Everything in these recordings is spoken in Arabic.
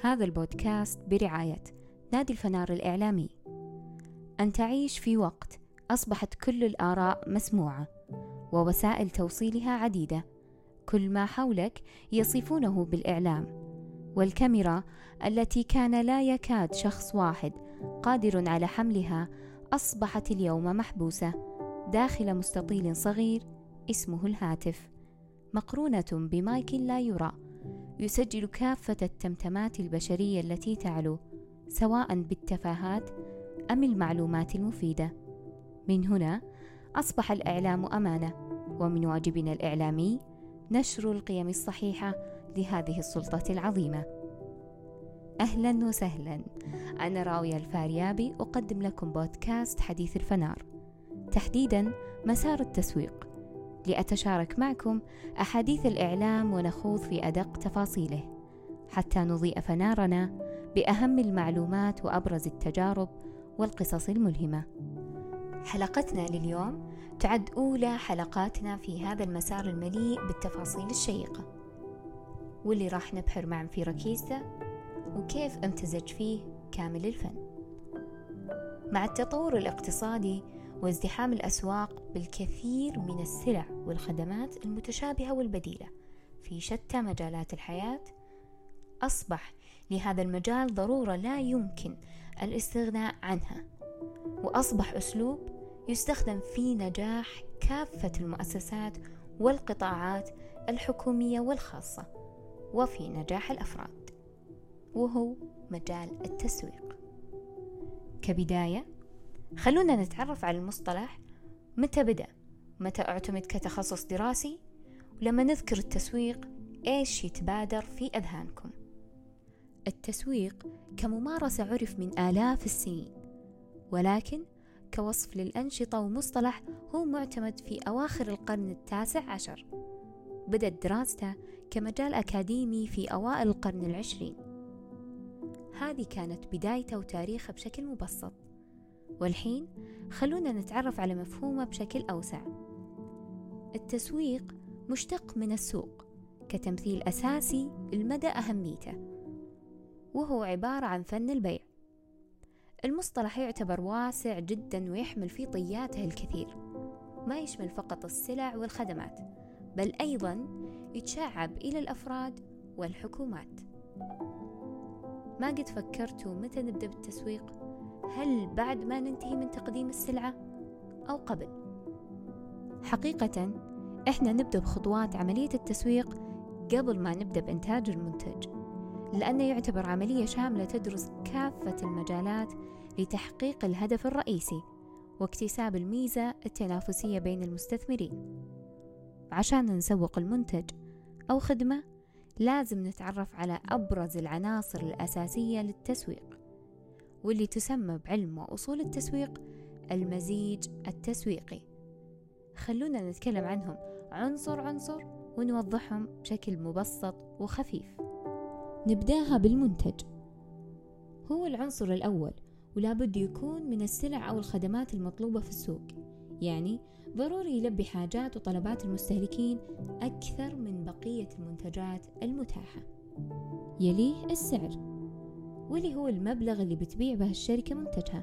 هذا البودكاست برعاية نادي الفنار الإعلامي. أن تعيش في وقت أصبحت كل الآراء مسموعة ووسائل توصيلها عديدة. كل ما حولك يصفونه بالإعلام والكاميرا التي كان لا يكاد شخص واحد قادر على حملها أصبحت اليوم محبوسة داخل مستطيل صغير اسمه الهاتف. مقرونة بمايك لا يرى. يسجل كافة التمتمات البشرية التي تعلو سواء بالتفاهات أم المعلومات المفيدة. من هنا أصبح الإعلام أمانة ومن واجبنا الإعلامي نشر القيم الصحيحة لهذه السلطة العظيمة. أهلا وسهلا. أنا راوية الفاريابي أقدم لكم بودكاست حديث الفنار. تحديدا مسار التسويق. لأتشارك معكم أحاديث الإعلام ونخوض في أدق تفاصيله حتى نضيء فنارنا بأهم المعلومات وأبرز التجارب والقصص الملهمة. حلقتنا لليوم تعد أولى حلقاتنا في هذا المسار المليء بالتفاصيل الشيقة، واللي راح نبحر معا في ركيزته وكيف امتزج فيه كامل الفن. مع التطور الاقتصادي وازدحام الأسواق بالكثير من السلع والخدمات المتشابهة والبديلة. في شتى مجالات الحياة أصبح لهذا المجال ضرورة لا يمكن الاستغناء عنها. وأصبح أسلوب يستخدم في نجاح كافة المؤسسات والقطاعات الحكومية والخاصة وفي نجاح الأفراد وهو مجال التسويق. كبداية خلونا نتعرف على المصطلح متى بدأ متى اعتمد كتخصص دراسي ولما نذكر التسويق إيش يتبادر في أذهانكم. التسويق كممارسة عرف من آلاف السنين ولكن كوصف للأنشطة ومصطلح هو معتمد في أواخر القرن التاسع عشر. بدأت دراسته كمجال أكاديمي في أوائل القرن العشرين. هذه كانت بدايته وتاريخه بشكل مبسط. والحين خلونا نتعرف على مفهومه بشكل أوسع. التسويق مشتق من السوق كتمثيل أساسي لمدى أهميته وهو عبارة عن فن البيع. المصطلح يعتبر واسع جدا ويحمل في طياته الكثير ما يشمل فقط السلع والخدمات بل أيضا يتشعب إلى الأفراد والحكومات. ما قد فكرتوا متى نبدأ بالتسويق؟ هل بعد ما ننتهي من تقديم السلعة أو قبل؟ حقيقة إحنا نبدأ بخطوات عملية التسويق قبل ما نبدأ بإنتاج المنتج لأنه يعتبر عملية شاملة تدرس كافة المجالات لتحقيق الهدف الرئيسي واكتساب الميزة التنافسية بين المستثمرين عشان نسوق المنتج أو خدمة لازم نتعرف على أبرز العناصر الأساسية للتسويق واللي تسمى بعلم وأصول التسويق المزيج التسويقي. خلونا نتكلم عنهم عنصر عنصر ونوضحهم بشكل مبسط وخفيف. نبدأها بالمنتج. هو العنصر الأول ولا بد يكون من السلع أو الخدمات المطلوبة في السوق. يعني ضروري يلبي حاجات وطلبات المستهلكين أكثر من بقية المنتجات المتاحة. يليه السعر. واللي هو المبلغ اللي بتبيع به الشركة منتجها.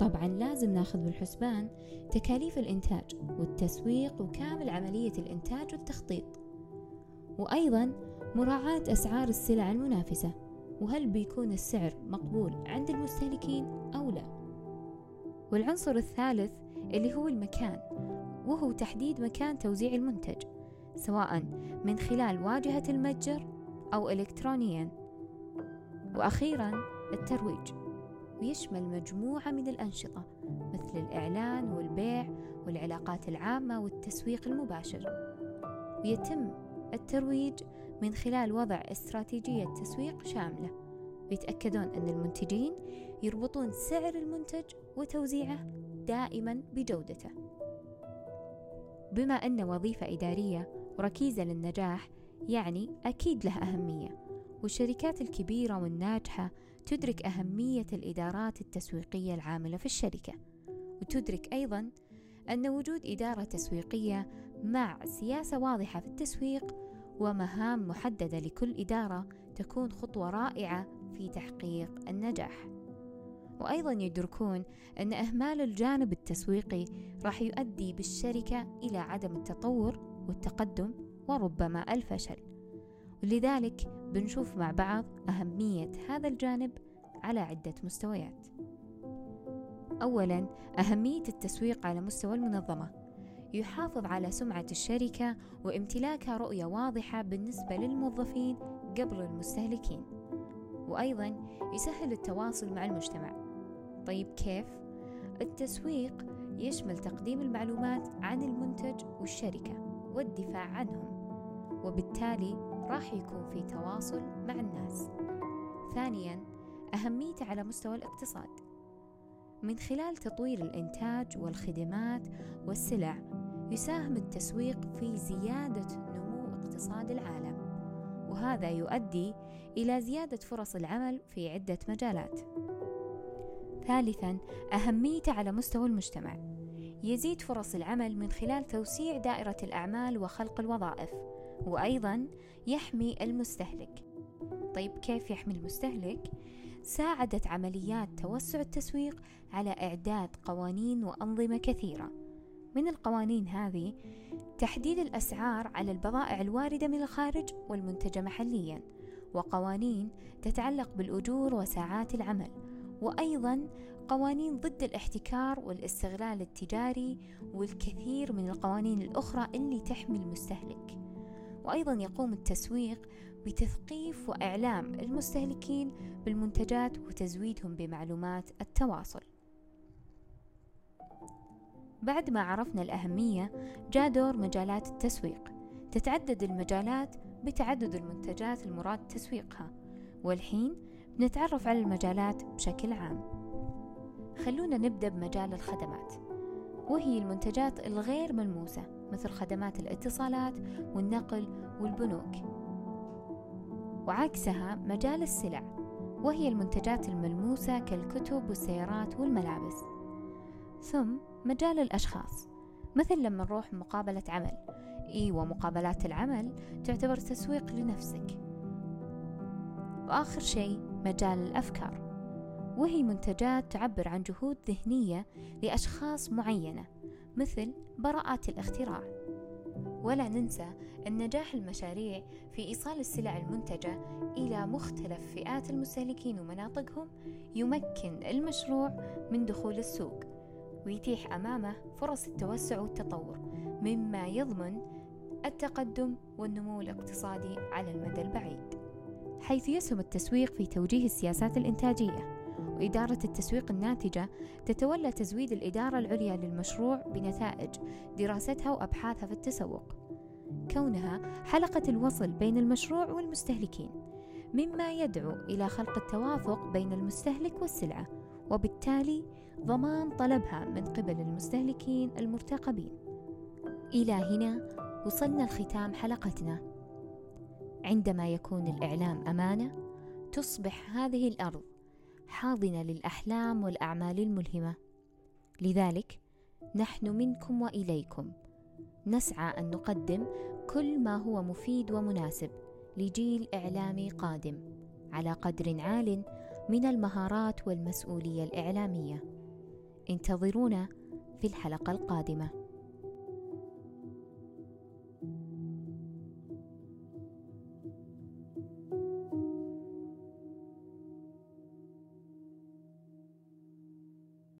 طبعا لازم ناخذ بالحسبان تكاليف الإنتاج والتسويق وكامل عملية الإنتاج والتخطيط. وأيضا مراعاة أسعار السلع المنافسة وهل بيكون السعر مقبول عند المستهلكين أو لا. والعنصر الثالث اللي هو المكان وهو تحديد مكان توزيع المنتج سواء من خلال واجهة المتجر أو إلكترونيا. وأخيرا الترويج ويشمل مجموعة من الأنشطة مثل الإعلان والبيع والعلاقات العامة والتسويق المباشر. ويتم الترويج من خلال وضع استراتيجية تسويق شاملة ويتأكدون أن المنتجين يربطون سعر المنتج وتوزيعه دائما بجودته. بما أن وظيفة إدارية وركيزة للنجاح يعني أكيد له أهمية. والشركات الكبيرة والناجحة تدرك أهمية الإدارات التسويقية العاملة في الشركة. وتدرك أيضا أن وجود إدارة تسويقية مع سياسة واضحة في التسويق ومهام محددة لكل إدارة تكون خطوة رائعة في تحقيق النجاح. وأيضا يدركون أن إهمال الجانب التسويقي راح يؤدي بالشركة إلى عدم التطور والتقدم وربما الفشل. ولذلك بنشوف مع بعض أهمية هذا الجانب على عدة مستويات. أولا أهمية التسويق على مستوى المنظمة. يحافظ على سمعة الشركة وامتلاكها رؤية واضحة بالنسبة للموظفين قبل المستهلكين. وأيضا يسهل التواصل مع المجتمع. طيب كيف؟ التسويق يشمل تقديم المعلومات عن المنتج والشركة والدفاع عنهم. وبالتالي راح يكون في تواصل مع الناس. ثانيا أهميته على مستوى الاقتصاد. من خلال تطوير الإنتاج والخدمات والسلع يساهم التسويق في زيادة نمو اقتصاد العالم. وهذا يؤدي إلى زيادة فرص العمل في عدة مجالات. ثالثا أهميته على مستوى المجتمع. يزيد فرص العمل من خلال توسيع دائرة الأعمال وخلق الوظائف. وأيضا يحمي المستهلك. طيب كيف يحمي المستهلك؟ ساعدت عمليات توسع التسويق على إعداد قوانين وأنظمة كثيرة. من القوانين هذه تحديد الأسعار على البضائع الواردة من الخارج والمنتجة محليا وقوانين تتعلق بالأجور وساعات العمل وأيضا قوانين ضد الاحتكار والاستغلال التجاري والكثير من القوانين الأخرى اللي تحمي المستهلك. وأيضا يقوم التسويق بتثقيف وإعلام المستهلكين بالمنتجات وتزويدهم بمعلومات التواصل. بعد ما عرفنا الأهمية جاء دور مجالات التسويق. تتعدد المجالات بتعدد المنتجات المراد تسويقها والحين بنتعرف على المجالات بشكل عام. خلونا نبدأ بمجال الخدمات. وهي المنتجات الغير ملموسة مثل خدمات الاتصالات والنقل والبنوك. وعكسها مجال السلع وهي المنتجات الملموسة كالكتب والسيارات والملابس. ثم مجال الأشخاص مثل لما نروح مقابلة عمل. إيوة مقابلات العمل تعتبر تسويق لنفسك. وآخر شيء مجال الأفكار. وهي منتجات تعبر عن جهود ذهنية لأشخاص معينة مثل براءات الاختراع. ولا ننسى أن نجاح المشاريع في إيصال السلع المنتجة إلى مختلف فئات المستهلكين ومناطقهم يمكن المشروع من دخول السوق ويتيح أمامه فرص التوسع والتطور مما يضمن التقدم والنمو الاقتصادي على المدى البعيد. حيث يسهم التسويق في توجيه السياسات الإنتاجية. وإدارة التسويق الناتجة تتولى تزويد الإدارة العليا للمشروع بنتائج دراستها وأبحاثها في التسوق. كونها حلقة الوصل بين المشروع والمستهلكين مما يدعو إلى خلق التوافق بين المستهلك والسلعة وبالتالي ضمان طلبها من قبل المستهلكين المرتقبين. إلى هنا وصلنا لختام حلقتنا. عندما يكون الإعلام أمانة تصبح هذه الأرض حاضنة للأحلام والأعمال الملهمة. لذلك نحن منكم وإليكم. نسعى أن نقدم كل ما هو مفيد ومناسب لجيل إعلامي قادم على قدر عال من المهارات والمسؤولية الإعلامية. انتظرونا في الحلقة القادمة.